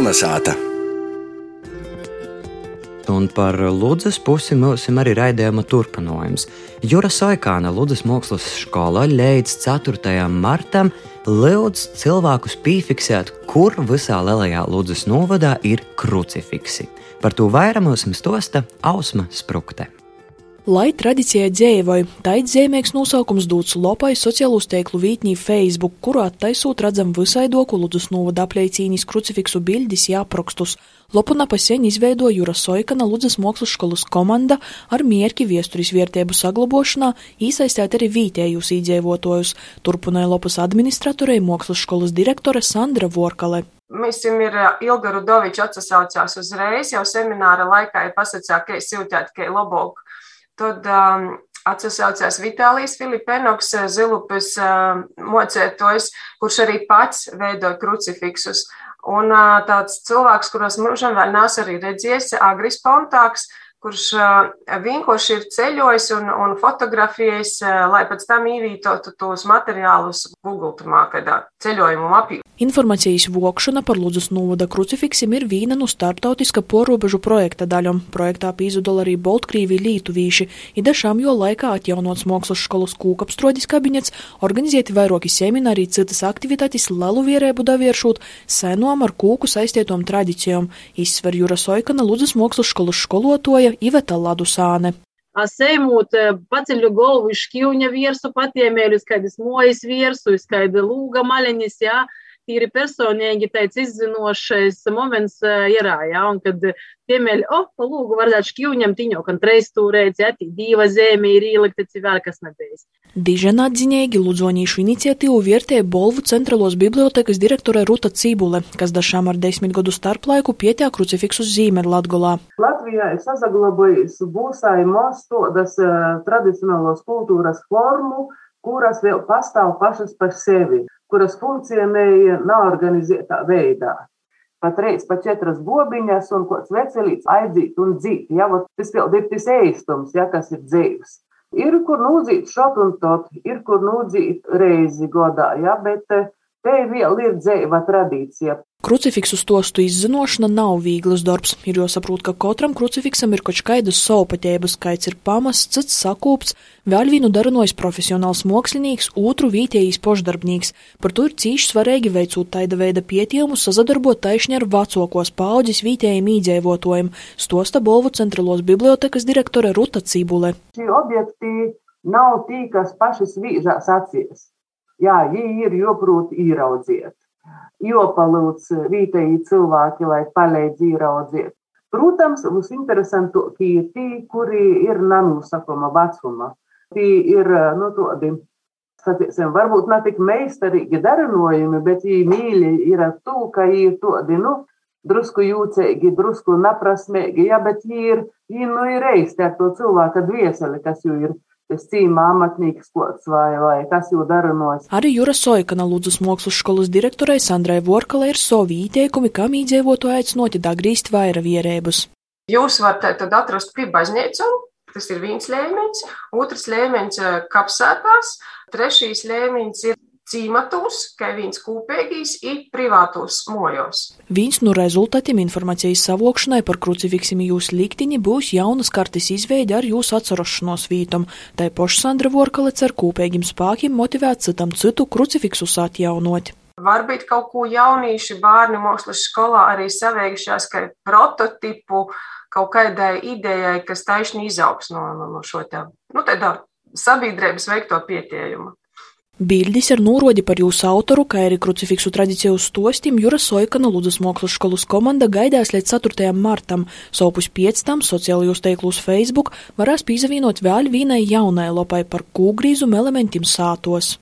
Kolnesāta! Un par Ludzas pusi mums arī raidījuma turpinājums. Jura Soikāna Ludzas mākslas skola līdz 4. martam lūdz cilvēkus piefiksēt, kur visā lielajā Ludzas novadā ir krucifiksi. Par to vairāk mums stosta Ausma Sprukte. Lai tradicijai dzīvoja, taits zīmīgs nosaukums dots lopai sociālos tīklu vītnī Facebook, kurā taisot redzam visai doku Ludus novada apleicīnis krucifiksu bildis jāprokstus. Lopuna pasien izveidoja Jura Soikana Ludzas mākslas skolas komanda ar mierki viesturis vērtību saglabošanā, īsaistēt arī vītējus īdzīvotājus, turpināja Lopas administratorei mākslas skolas direktore Sandra Vorkale. Mēs jums ir Ilga Rudoviča atsaucās uzreiz, jau semināra laikā ir pasacā, ka es jūtētu, ka ir labāk Tad um, atsaucās Vitālijas Filipenoks, uh, Zilupes uh, mocētojs, kurš arī pats veido krucifiksus. Un uh, tāds cilvēks, kuros mūžam vēl nāc arī redzējis, Agris Pontāks, kurš vienkārši ir ceļojis un, un fotografējis, lai pēc tam īvītotu tos materiālus Google turmākajā ceļojumu mapī. Informācijas vokšana par Ludzas novada krucifiksim ir viena no starptautiska porobežu projekta daļām. Projektā pīzudala arī Boltkrīvi Lītuvīši, i dažām jo laikā atjaunots mākslas skolas kūkapstrodis kabinets, organizēti vairāki semināri, citas aktivitātes lalu vierēbu davieršot senom ar kūku saistietom tradicijām, izsver Jura Soikana Ludzas mākslas skolas skolotoja runāja Iveta Ladusāne. Sēmūt paceļu galvu iz šķīvņa viersu, patiemēļu skaidrs mojas viersu, skaidrs lūga maļaņas, jā, tīri personīgi tāds izzinošais moments ir, jā, un kad piemēļ, o, pa lūgu vardāt šķīvņam tiņo, kan treistūrēc, jā, tī dīva zēmē ir īlikta, cik vēl kas nebijis. Dižana atziņēgi Ludzonīšu iniciatīvu vērtēja Bolvu centralos bibliotekas direktore Ruta Cībule, kas dažām ar desmit gadu starplaiku pietiek krucifiksus zīmē Latgolā. Latvijā ir saglabājis būsai maz tādas uh, tradicionālos kultūras formu, kuras vēl pastāv pašas par sevi, kuras funkcionēja neorganizētā veidā. Pat reiz pa četras bobiņas un kāds vecelīts aidzīt un dzīt. Ja, tas vēl ir tas ēstums, ja, kas ir dzīves. Ir, kur nūdzīt šot un tot, ir, kur nūdzīt reizi godā, ja, bet eh, te vēl ir dzīva tradīcija. Krucifiksu stostu izzinošana nav viegls darbs. Ir jāsaprot, ka katram krucifiksam ir kaut kādas savpatības, skaits ir pamas, cits sakūpts, vēl vienu darinojas profesionāls mākslinieks, otru vietējais pošdarbnieks. Par to ir cīši svarīgi veicot taida veida pietījumu, sazadarbot taišņi ar vecākos paudzes vietējiem īdzēvotājiem, stosta Bolvu centralos bibliotekas direktore Ruta Cibule. Šie objekti nav tī, kas paši svīžās acīs. Jā, viņi ir joprot īraudziet jopalūdz vietēji cilvēki, lai palīdz ieraudzīt. Protams, mums interesantākie ir tie, kuri ir nanosakuma vecuma. Tie ir, nu, tādi, sacīsim, varbūt ne tik meistarīgi darinojumi, bet viņi mīļi ir ar to, ka viņi ir tādi, nu, drusku jūcīgi, drusku naprasmīgi, ja, bet viņi ir, viņi, nu, ir reisti ar to cilvēka dvieseli, kas jau ir es cīmā amatnīgs kods vai, vai kas jau daranos. Arī Jura Soikana Lūdzas mākslas skolas direktorei Sandrai Vorkale ir savi ieteikumi, kam īdzīvotu aicinot dagrīst vaira vierēbus. Jūs varat tad atrast pie baznīcu, Tas ir viens līmenis, otrs līmenis kapsētās, trešais līmenis ir cīmatus, kā viens kūpīgīs ir privātos mojos. Viens no rezultātiem informācijas savokšanai par krucifiksiem jūs liktiņi būs jaunas kartes izveide ar jūsu atcerošanos vītam. Tai poša Sandra Vorkalec ar kūpīgiem spākiem motivēt citam citu krucifiksus atjaunot. Varbūt kaut ko jaunīši bērni mākslas skolā arī savējušās, kā prototipu kaut kādai idejai, kas taisni izaugs no, no, no šo te, nu, tādā sabiedrības veikto pietiejumu. Bildis ar nūrodi par jūsu autoru, kā arī krucifiksu tradiciju stostim, Jura Soikana Ludzas mākslas skolas komanda gaidās līdz 4. martam. Sopus pēc tam sociālajos teiklus Facebook varēs pīzavienot vēl vienai jaunai lopai par kūgrīzum elementiem sātos.